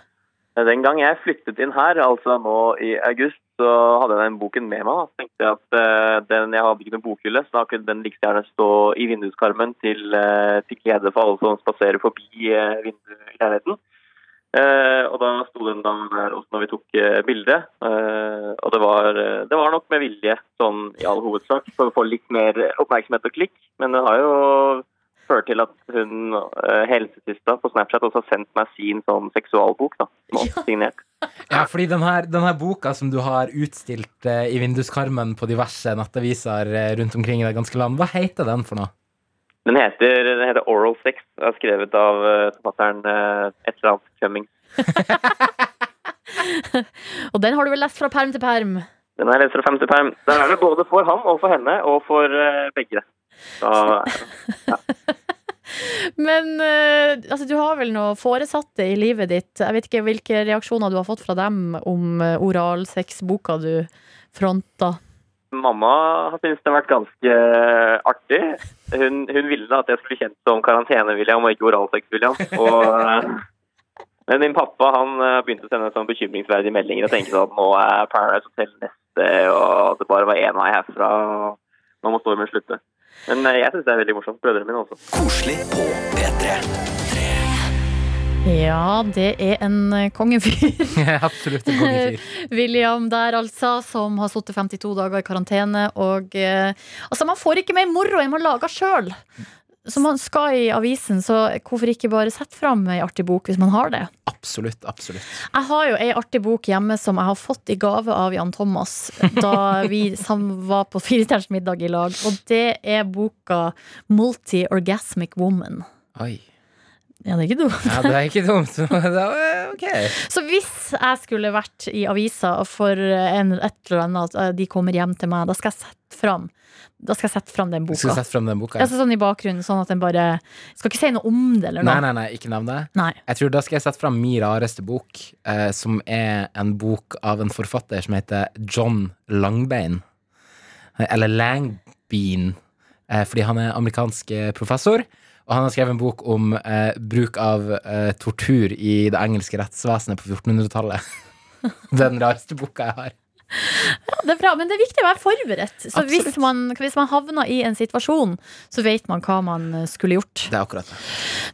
Speaker 6: Den gang jeg flyttet inn her, altså nå i august, så hadde jeg den boken med meg. Da. Så tenkte jeg at eh, den, Jeg hadde ikke noen bokhylle, så da kunne den like gjerne stå i vinduskarmen til, eh, til glede for alle som spaserer forbi eh, vinduet i leiligheten. Og da sto den da der også når vi tok bildet. bilde. Eh, og det var, det var nok med vilje, sånn i all hovedsak, for å få litt mer oppmerksomhet og klikk. Men den har jo ført til at hun eh, helsesista på Snapchat også har sendt meg sin sånn seksualbok, da. ja. signert.
Speaker 5: Ja, fordi den her, den her boka som du har utstilt eh, i vinduskarmen på diverse nettaviser eh, rundt omkring i det ganske land, hva heter den for noe?
Speaker 6: Den heter, den heter Oral Sex. Er skrevet av uh, forfatteren et eller annet Cummings.
Speaker 4: Og den har du vel lest fra perm til perm?
Speaker 6: Den er lest fra perm til perm. Den er det både for han og for henne, og for eh, begge. Så,
Speaker 4: Men eh, altså, du har vel noe foresatte i livet ditt. Jeg vet ikke hvilke reaksjoner du har fått fra dem om uh, oralsex-boka du fronta.
Speaker 6: mamma har syntes det har vært ganske eh, artig. Hun, hun ville at jeg skulle kjent som Karantene-William og ikke Oralsex-William. Eh, Men min pappa han eh, begynte å sende sånn bekymringsverdige meldinger og sånn at nå er Paradise Hotel neste, og at det bare var én vei herfra. og Nå må stormen slutte. Men eh, jeg syns det er veldig morsomt. Brødrene mine også.
Speaker 2: Koselig på P3.
Speaker 4: Ja, det er en eh, kongefyr.
Speaker 5: Absolutt en kongefyr.
Speaker 4: William der, altså, som har sittet 52 dager i karantene. Og eh, altså, man får ikke mer moro enn man lager sjøl. Så man skal i avisen, så hvorfor ikke bare sette fram ei artig bok hvis man har det?
Speaker 5: Absolutt, absolutt.
Speaker 4: Jeg har jo ei artig bok hjemme som jeg har fått i gave av Jan Thomas da vi var på Firestjerners middag i lag, og det er boka Multi-Orgasmic Woman.
Speaker 5: Oi.
Speaker 4: Ja, det er ikke dumt.
Speaker 5: Ja, det er ikke dumt. Er.
Speaker 4: Så hvis jeg skulle vært i avisa for en, et eller annet, at de kommer hjem til meg, da skal jeg sette fram Da skal jeg sette fram den
Speaker 5: boka. skal sette frem den boka?
Speaker 4: ja. sånn i bakgrunnen, sånn at den bare Skal ikke si noe om det eller
Speaker 5: Nei,
Speaker 4: noe.
Speaker 5: nei, nei, ikke nevn det.
Speaker 4: Nei.
Speaker 5: Jeg tror Da skal jeg sette fram min rareste bok, eh, som er en bok av en forfatter som heter John Langbein. Eller Langbean, eh, fordi han er amerikansk eh, professor. Og han har skrevet en bok om eh, bruk av eh, tortur i det engelske rettsvesenet på 1400-tallet. Er den rareste boka jeg har.
Speaker 4: Det er bra, men det er viktig å være forberedt. Så hvis man, hvis man havner i en situasjon, så vet man hva man eh, skulle gjort.
Speaker 5: Det er akkurat det.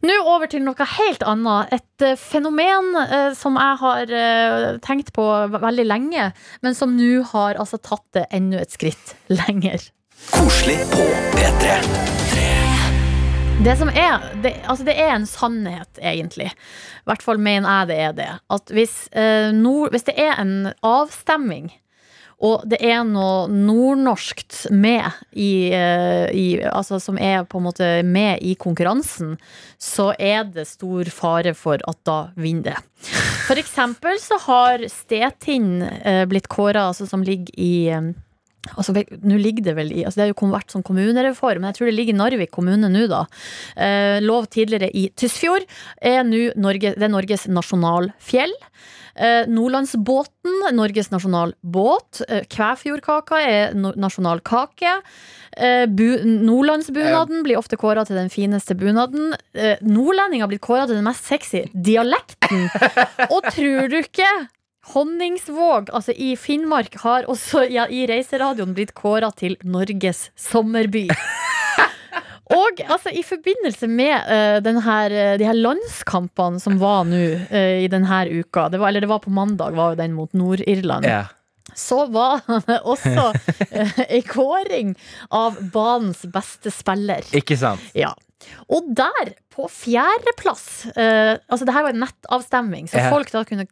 Speaker 4: Nå over til noe helt annet. Et eh, fenomen eh, som jeg har eh, tenkt på veldig lenge, men som nå har altså tatt det enda et skritt lenger.
Speaker 2: Koselig på P3.
Speaker 4: Det som er, det, altså det er en sannhet, egentlig. I hvert fall mener jeg det er det. At hvis, eh, nord, hvis det er en avstemming, og det er noe nordnorskt med i, eh, i Altså som er på en måte med i konkurransen, så er det stor fare for at da vinner det. For eksempel så har Stetin eh, blitt kåra, altså som ligger i eh, Altså, nå ligger Det vel i, altså det har jo vært sånn kommunereform, men jeg tror det ligger i Narvik kommune nå, da. Eh, lov tidligere i Tysfjord er nå Norge, det er Norges nasjonalfjell. Eh, Nordlandsbåten, Norges nasjonalbåt. Eh, Kvæfjordkaka er no nasjonalkake. Eh, Nordlandsbunaden blir ofte kåra til den fineste bunaden. Eh, Nordlending har blitt kåra til den mest sexy dialekten. Og tror du ikke Honningsvåg, altså i Finnmark, har også ja, i Reiseradioen blitt kåra til Norges sommerby. Og altså, i forbindelse med uh, den her, eh, de her landskampene som var nå uh, i denne uka, det var, eller det var på mandag, var jo den mot Nord-Irland,
Speaker 5: Yeah.
Speaker 4: så var det også uh, ei kåring av banens beste spiller.
Speaker 5: Ikke sant?
Speaker 4: Ja. Og der, på fjerdeplass uh, Altså, det her var en nettavstemning, så
Speaker 5: Ja.
Speaker 4: folk da kunne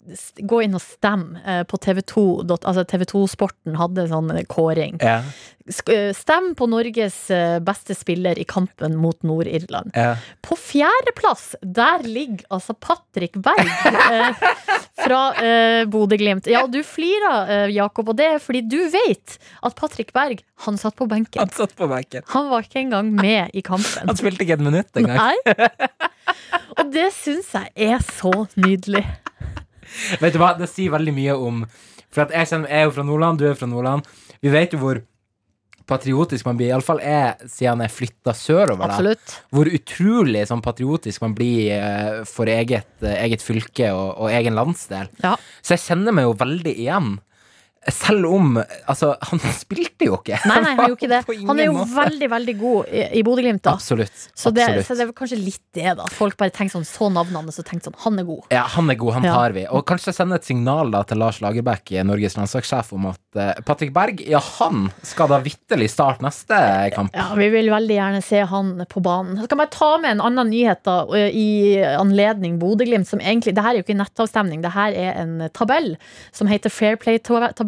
Speaker 4: gå inn og stemme uh, på TV2. Altså TV2 Sporten hadde sånn eh, kåring.
Speaker 5: Ja.
Speaker 4: Eh, Stem på Norges eh, beste spiller i kampen mot Nord-Irland.
Speaker 5: ja.
Speaker 4: På fjerdeplass, der ligger altså Patrick Berg eh, fra eh, Bodø-Glimt. Ja, du flirer, eh, Jakob, og det er fordi du vet at Patrick Berg, han satt på benken.
Speaker 5: Han satt på benken.
Speaker 4: Han var ikke engang med i kampen.
Speaker 5: Han spilte ikke et minutt engang.
Speaker 4: Nei. Og det syns jeg er så nydelig.
Speaker 5: Vet du hva, det sier veldig mye om For jeg, kjenner, jeg er jo fra Nordland, du er fra Nordland. Vi vet jo hvor patriotisk man blir, iallfall jeg, siden jeg flytta sørover. da.
Speaker 4: Absolutt.
Speaker 5: Hvor utrolig sånn patriotisk man blir eh, for eget, eh, eget fylke og, og egen landsdel.
Speaker 4: Ja.
Speaker 5: Så jeg kjenner meg jo veldig igjen. Selv om Altså, han spilte jo ikke.
Speaker 4: Nei, nei, han gjorde ikke det. Han er jo
Speaker 5: måte.
Speaker 4: veldig, veldig god i, i Bodø-Glimt, da.
Speaker 5: Absolutt.
Speaker 4: Så det,
Speaker 5: absolutt.
Speaker 4: så det er kanskje litt det, da. Folk bare tenker sånn, så navnene hans og tenker sånn, han er god.
Speaker 5: Ja, han er god, han
Speaker 4: Ja.
Speaker 5: tar vi. Og kanskje sende et signal da til Lars Lagerbäck, Norges landslagssjef, om at uh, Patrick Berg, ja, han skal da vitterlig starte neste kamp.
Speaker 4: Ja, Vi vil veldig gjerne se han på banen. Så kan jeg ta med en annen nyhet da, i anledning Bodø-Glimt. som egentlig, Det her er jo ikke en nettavstemning, det her er en tabell som heter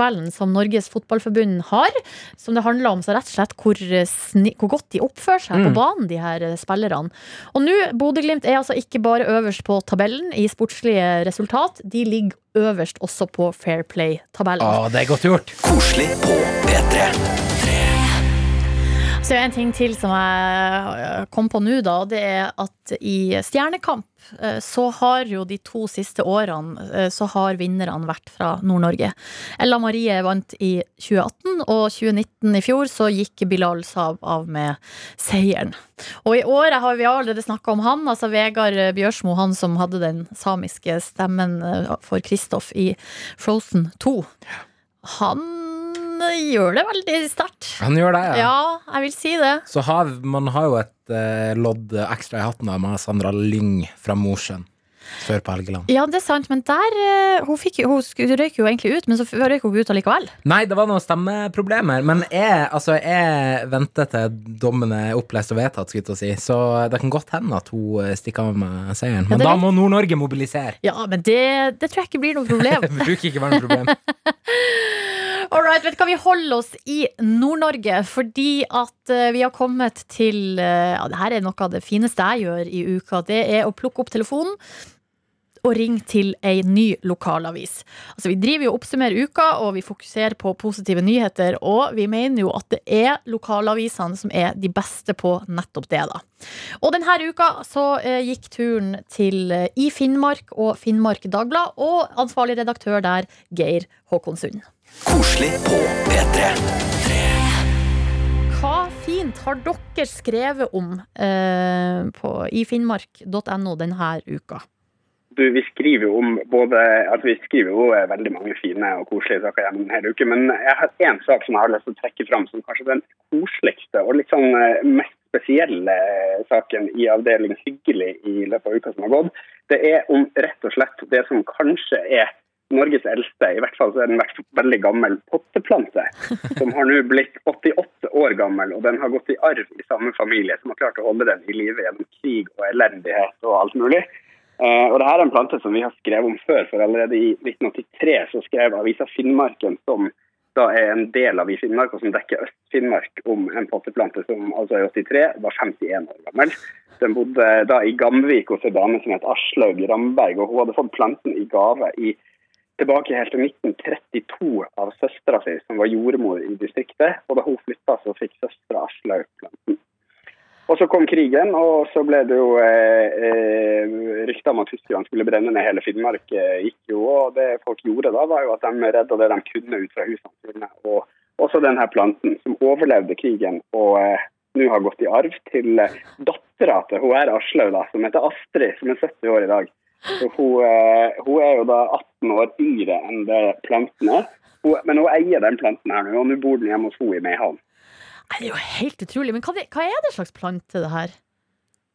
Speaker 4: Fairplay-tabellen, som Norges Fotballforbund har. Som det handler om så rett og slett hvor, sni, hvor godt de oppfører seg på
Speaker 5: Mm.
Speaker 4: banen, de her eh, spillerne. Og nå, Bodø-Glimt er altså ikke bare øverst på tabellen i sportslige resultat, de ligger øverst også på Fair Play-tabellen.
Speaker 5: Å, det er godt gjort.
Speaker 2: Koselig på P3.
Speaker 4: Så er det en ting til som jeg øh, kom på nå, da. Det er at i Stjernekamp så har jo de to siste årene øh, så har vinnerne vært fra Nord-Norge. Ella Marie vant i 2018, og 2019 i fjor så gikk Bilal Saab av med seieren. Og i året har vi allerede snakka om han, altså Vegard Bjørsmo, han som hadde den samiske stemmen øh, for Kristoff i Frozen 2. Han gjør det veldig sterkt.
Speaker 5: Han gjør det, ja.
Speaker 4: Ja, jeg vil si det.
Speaker 5: Så har, man har jo et eh, lodd ekstra i hatten med Sandra Lyng fra Mosjøen sør på Helgeland.
Speaker 4: Ja, det er sant, men der eh, Hun, fikk, hun røyk jo egentlig ut, men så røyk hun ut allikevel.
Speaker 5: Nei, det var noen stemmeproblemer, men jeg, altså, jeg venter til dommen er opplest og vedtatt, skulle jeg til å si. Så det kan godt hende at hun eh, stikker av med seieren. Men
Speaker 4: ja,
Speaker 5: da må Nord-Norge mobilisere.
Speaker 4: Ja, men det, det tror jeg ikke blir noe problem.
Speaker 5: Det bruker ikke være noe problem.
Speaker 4: All right, vet hva, Vi holder oss i Nord-Norge fordi at eh, vi har kommet til eh, Ja, det her er noe av det fineste jeg gjør i uka. Det er å plukke opp telefonen og ringe til ei ny lokalavis. Altså, Vi driver jo og oppsummerer uka, og vi fokuserer på positive nyheter. Og vi mener jo at det er lokalavisene som er de beste på nettopp det. da. Og denne uka så eh, gikk turen til eh, i Finnmark og Finnmark Dagblad, og ansvarlig redaktør der, Geir Håkonsund.
Speaker 2: Koselig på P3.
Speaker 4: Hva fint har dere skrevet om eh, på, i finnmark.no denne uka?
Speaker 7: Du, vi skriver jo om både altså Vi skriver jo veldig mange fine og koselige saker gjennom denne uka. Men jeg har én sak som jeg har lyst til å trekke fram som kanskje den koseligste og litt sånn eh, mest spesielle eh, saken i avdeling hyggelig i løpet av uka som har gått. Det er om rett og slett det som kanskje er Norges eldste, i hvert fall så er den vært veldig gammel potteplante. Som har nå blitt 88 år gammel, og den har gått i arv i samme familie, som har klart å holde den i live gjennom krig og elendighet og alt mulig. Eh, og det her er en plante som vi har skrevet om før, for allerede i 1983 så skrev avisa Finnmarken, som da er en del av i Finnmark, og som dekker Øst-Finnmark, om en potteplante som altså i 83 var 51 år gammel. Den bodde da i Gamvik hos en dame som het Aslaug Ramberg, og hun hadde fått planten i gave i tilbake helt til 1932 av søstera si, som var jordmor i distriktet. Og da hun flytta, så fikk søstera Aslaug planten. Og så kom krigen, og så ble det jo eh, eh, rykter om at tyskerne skulle brenne ned hele Finnmark. Eh, gikk jo, og det folk gjorde da, var jo at de redda det de kunne ut fra husene sine. Og også denne planten, som overlevde krigen og eh, nå har gått i arv til eh, dattera til hun er Aslaug, da, som heter Astrid, som er 70 år i dag. Hun, eh, hun er jo da 18 år yngre enn det planten er. Hun, men hun eier den planten her nå, og nå bor den hjemme hos henne i Meihavn.
Speaker 4: Det er jo helt utrolig. Men hva, hva er det slags plante, det her?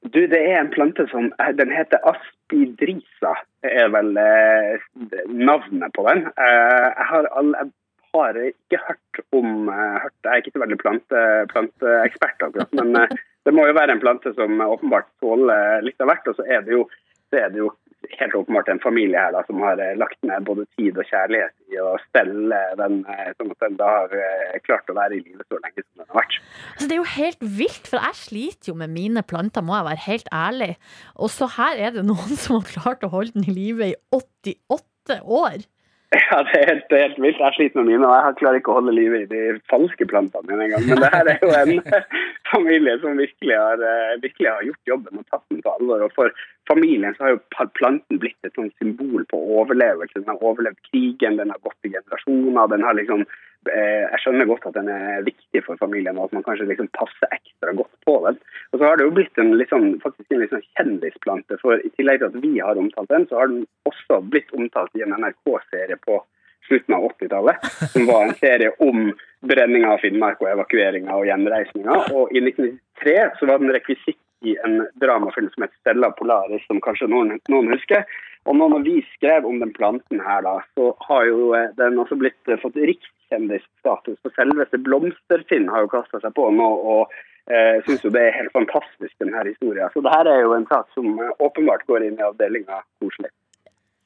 Speaker 7: Du, det er en plante som Den heter aspidrisa, det er vel eh, navnet på den. Eh, jeg, har all, jeg har ikke hørt om eh, hørt, Jeg er ikke så veldig plante, planteekspert, akkurat, men eh, det må jo være en plante som åpenbart tåler litt av hvert. Og så er det jo, så er det jo helt åpenbart en familie her da, som har eh, lagt ned både tid og kjærlighet i å stelle den, eh, sånn at den da har eh, klart å være i live så lenge som den har vært.
Speaker 4: Altså, det er jo helt vilt, for jeg sliter jo med mine planter, må jeg være helt ærlig. Og så her er det noen som har klart å holde den i live i 88 år.
Speaker 7: Ja, det er helt, helt vilt. Jeg sliter med mine, og jeg klarer ikke å holde liv i de falske plantene mine engang. Men det her er jo en familie som virkelig har, eh, virkelig har gjort jobben og tatt den på alvor. Og for familien så har jo planten blitt et sånt symbol på overlevelse. Den har overlevd krigen, den har gått i generasjoner. den har liksom Jeg skjønner godt at den er viktig for familien, og at man kanskje liksom passer ekstra godt på den. Og så har det jo blitt en sånn, faktisk en sånn kjendisplante, for i tillegg til at vi har omtalt den, så har den også blitt omtalt i en NRK-serie på slutten av 80-tallet, som var en serie om brenninga av Finnmark og evakueringa og gjenreisninga. Og i 1993 så var den rekvisitt i en dramafilm som het Stella Polaris, som kanskje noen, noen husker. Og nå når vi skrev om den planten her, da, så har jo eh, den også blitt eh, fått rikskjendisstatus. For selveste Blomsterfinn har jo kasta seg på nå og eh, syns jo det er helt fantastisk, den her historien. Så det her er jo en sak som eh, åpenbart går inn i avdelinga koselig.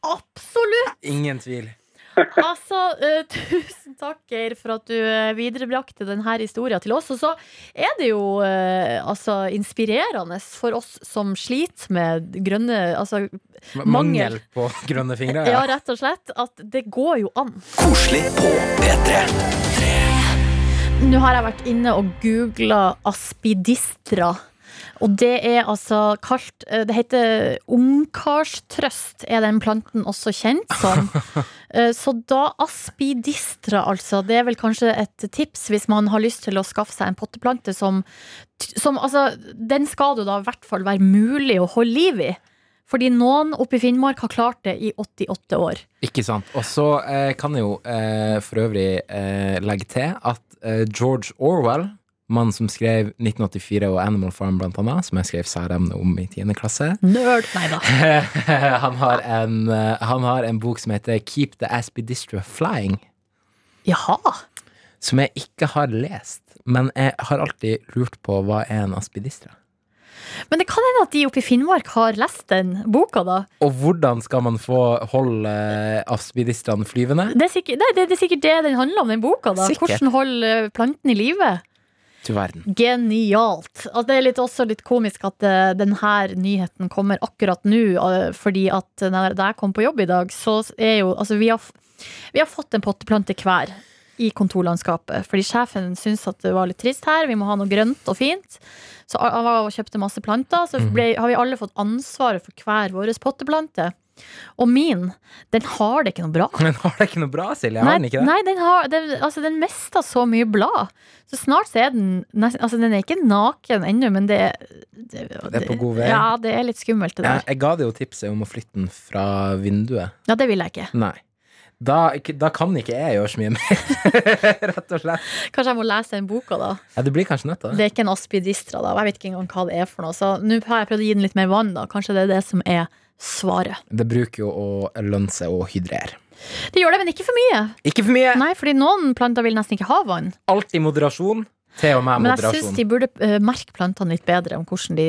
Speaker 4: Absolutt!
Speaker 5: Ingen tvil.
Speaker 4: Altså, uh, tusen takk, Geir, for at du eh, viderebrakte denne historien til oss. Og så er det jo uh, altså, inspirerende for oss som sliter med grønne Altså,
Speaker 5: Mangel på grønne fingre.
Speaker 4: ja,
Speaker 5: Ja.
Speaker 4: rett og slett, at det går jo an.
Speaker 2: Koselig på P3.
Speaker 4: Nå har jeg vært inne og googla aspidistra. Og det er altså kalt eh, Det heter ungkarstrøst, er den planten også kjent som. Eh, Så da aspidistra, altså. Det er vel kanskje et tips hvis man har lyst til å skaffe seg en potteplante som, som Altså, den skal det da i hvert fall være mulig å holde liv i. Fordi noen oppe i Finnmark har klart det i 88 år.
Speaker 5: Ikke sant. Og så eh, kan jeg jo eh, for øvrig eh, legge til at eh, George Orwell, mannen som skrev 1984 og Animal Farm blant annet, som jeg skrev særemne om i 10. klasse,
Speaker 4: Nerd! Nei da.
Speaker 5: han, har en, eh, han har en bok som heter Keep the Aspidistra Flying,
Speaker 4: Jaha.
Speaker 5: som jeg ikke har lest. Men jeg har alltid lurt på hva er en aspidistra.
Speaker 4: Men det kan hende at de oppe i Finnmark har lest den boka, da.
Speaker 5: Og hvordan skal man få holde eh, aspidistraene flyvende?
Speaker 4: Det er, sikkert, nei, det, det er sikkert det den handler om, den boka. da
Speaker 5: Sikkert.
Speaker 4: Hvordan holde eh, planten i live.
Speaker 5: Du verden.
Speaker 4: Genialt. Altså, det er litt, også litt komisk at uh, denne nyheten kommer akkurat nå, uh, fordi at når jeg kom på jobb i dag, så er jo Altså, vi har, vi har fått en potteplante hver i kontorlandskapet. Fordi sjefen syntes at det var litt trist her, vi må ha noe grønt og fint. Så han var og kjøpte masse planter. Så ble, har vi alle fått ansvaret for hver vår potteplante. Og min, den har det ikke noe bra.
Speaker 5: Den har det ikke noe bra, Silje? Har den ikke det?
Speaker 4: Nei, den, har, den, altså, den mista så mye blad. Så snart så er den Altså, den er ikke naken ennå, men det, det
Speaker 5: Det er på god vei.
Speaker 4: Ja, det er litt skummelt, det
Speaker 5: Jeg,
Speaker 4: der.
Speaker 5: jeg ga deg jo tipset om å flytte den fra vinduet.
Speaker 4: Ja, det vil jeg ikke.
Speaker 5: Nei. Da, da kan ikke jeg gjøre så mye mer, rett og slett.
Speaker 4: Kanskje jeg må lese den boka, da.
Speaker 5: Ja, Det blir kanskje nødt da. det.
Speaker 4: Det er ikke en aspidistra, da. Jeg vet ikke engang hva det er for noe. Så nå har jeg prøvd å gi den litt mer vann, da. Kanskje det er det som er svaret.
Speaker 5: Det bruker jo å lønne seg å hydrere.
Speaker 4: Det gjør det, men ikke for mye.
Speaker 5: Ikke for mye!
Speaker 4: Nei, fordi noen planter vil nesten ikke ha vann.
Speaker 5: Alt i moderasjon. Til og med
Speaker 4: Men jeg syns de burde eh, merke plantene litt bedre om hvordan de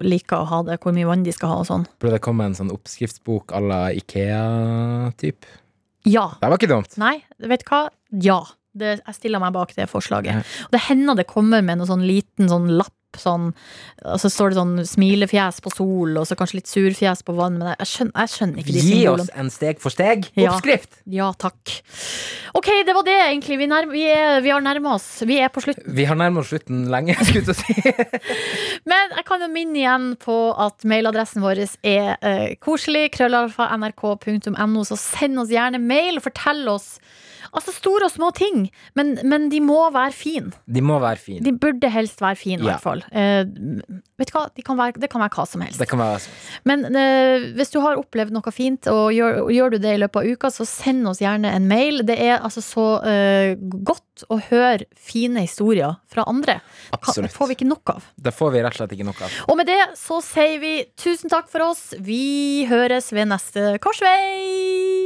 Speaker 4: liker å ha det, hvor mye vann de skal ha og sånn.
Speaker 5: Burde det komme en sånn oppskriftsbok à la Ikea-typ?
Speaker 4: Ja.
Speaker 5: Det var ikke dumt.
Speaker 4: Nei, vet du hva? Ja. Det, jeg stiller meg bak det forslaget. Og det hender det kommer med en sånn liten sånn lapp, sånn, og så står det sånn smilefjes på sol, og så kanskje litt surfjes på vann, men jeg, skjønner, jeg skjønner ikke de
Speaker 5: Gi
Speaker 4: symbolene.
Speaker 5: oss en steg for steg-oppskrift!
Speaker 4: Ja, takk. Ok, det var det egentlig. Vi, nærm vi, er, vi har nærma oss. Vi er på slutten.
Speaker 5: Vi har nærmet oss slutten lenge, skulle jeg si.
Speaker 4: Men jeg kan jo minne igjen på at mailadressen vår er eh, koselig. Krøllalfa nrk.no. Så send oss gjerne mail og fortell oss altså store og små ting. Men, men de må være fine.
Speaker 5: De må være fine.
Speaker 4: De burde helst være fine, i
Speaker 5: Ja.
Speaker 4: hvert fall. Eh, vet du hva? De kan være, det kan være hva som helst.
Speaker 5: Det kan være
Speaker 4: Men eh, hvis du har opplevd noe fint, og gjør, og gjør du det i løpet av uka, så send oss gjerne en mail. Det er altså så eh, godt å høre fine historier fra andre.
Speaker 5: Absolutt.
Speaker 4: Det får vi ikke nok av.
Speaker 5: Det får vi rett og slett ikke nok av.
Speaker 4: Og med det så sier vi tusen takk for oss. Vi høres ved neste korsvei.